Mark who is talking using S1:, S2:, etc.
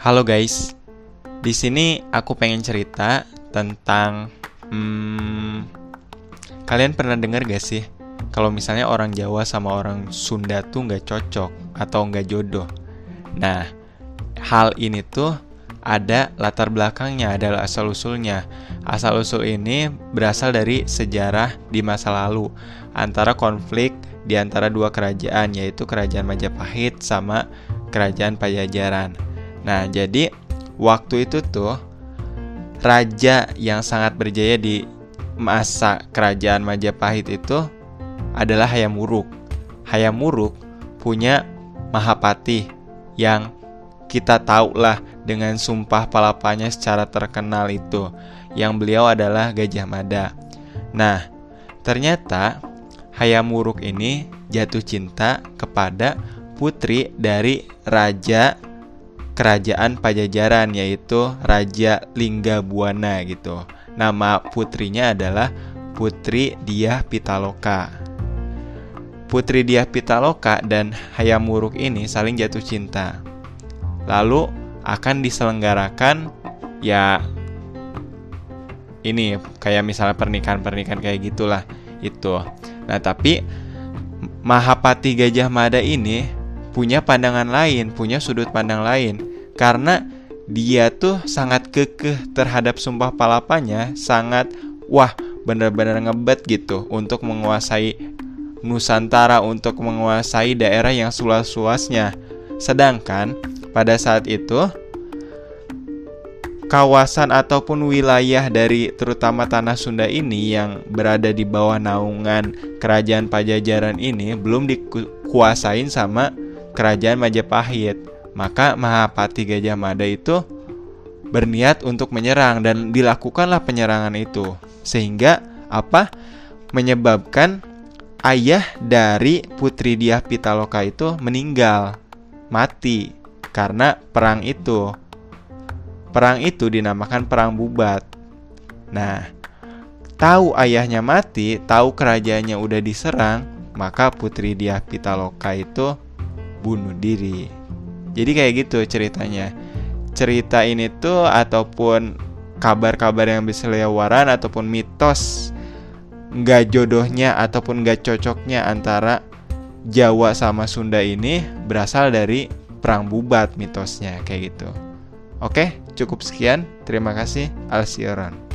S1: Halo guys, di sini aku pengen cerita tentang hmm, kalian pernah dengar gak sih kalau misalnya orang Jawa sama orang Sunda tuh nggak cocok atau nggak jodoh. Nah, hal ini tuh ada latar belakangnya, adalah asal usulnya. Asal usul ini berasal dari sejarah di masa lalu antara konflik di antara dua kerajaan yaitu kerajaan Majapahit sama kerajaan Pajajaran. Nah, jadi waktu itu tuh raja yang sangat berjaya di masa kerajaan Majapahit itu adalah Hayam Wuruk. Hayam Wuruk punya Mahapati yang kita tahu lah dengan sumpah palapanya secara terkenal itu yang beliau adalah Gajah Mada. Nah, ternyata Hayam Wuruk ini jatuh cinta kepada putri dari raja kerajaan Pajajaran yaitu Raja Lingga Buana gitu. Nama putrinya adalah Putri Diah Pitaloka. Putri Diah Pitaloka dan Hayam Wuruk ini saling jatuh cinta. Lalu akan diselenggarakan ya ini kayak misalnya pernikahan-pernikahan kayak gitulah itu. Nah, tapi Mahapati Gajah Mada ini punya pandangan lain, punya sudut pandang lain karena dia tuh sangat kekeh terhadap sumpah palapanya, sangat wah benar-benar ngebet gitu untuk menguasai Nusantara untuk menguasai daerah yang suas-suasnya. Sedangkan pada saat itu kawasan ataupun wilayah dari terutama tanah Sunda ini yang berada di bawah naungan kerajaan Pajajaran ini belum dikuasain sama kerajaan Majapahit. Maka Mahapati Gajah Mada itu berniat untuk menyerang dan dilakukanlah penyerangan itu. Sehingga apa? Menyebabkan ayah dari Putri Diah Pitaloka itu meninggal, mati karena perang itu. Perang itu dinamakan perang Bubat. Nah, tahu ayahnya mati, tahu kerajaannya udah diserang, maka Putri Diah Pitaloka itu bunuh diri. Jadi kayak gitu ceritanya. Cerita ini tuh ataupun kabar-kabar yang bisa lewaran ataupun mitos nggak jodohnya ataupun nggak cocoknya antara Jawa sama Sunda ini berasal dari perang bubat mitosnya kayak gitu. Oke, cukup sekian. Terima kasih. Alsioran.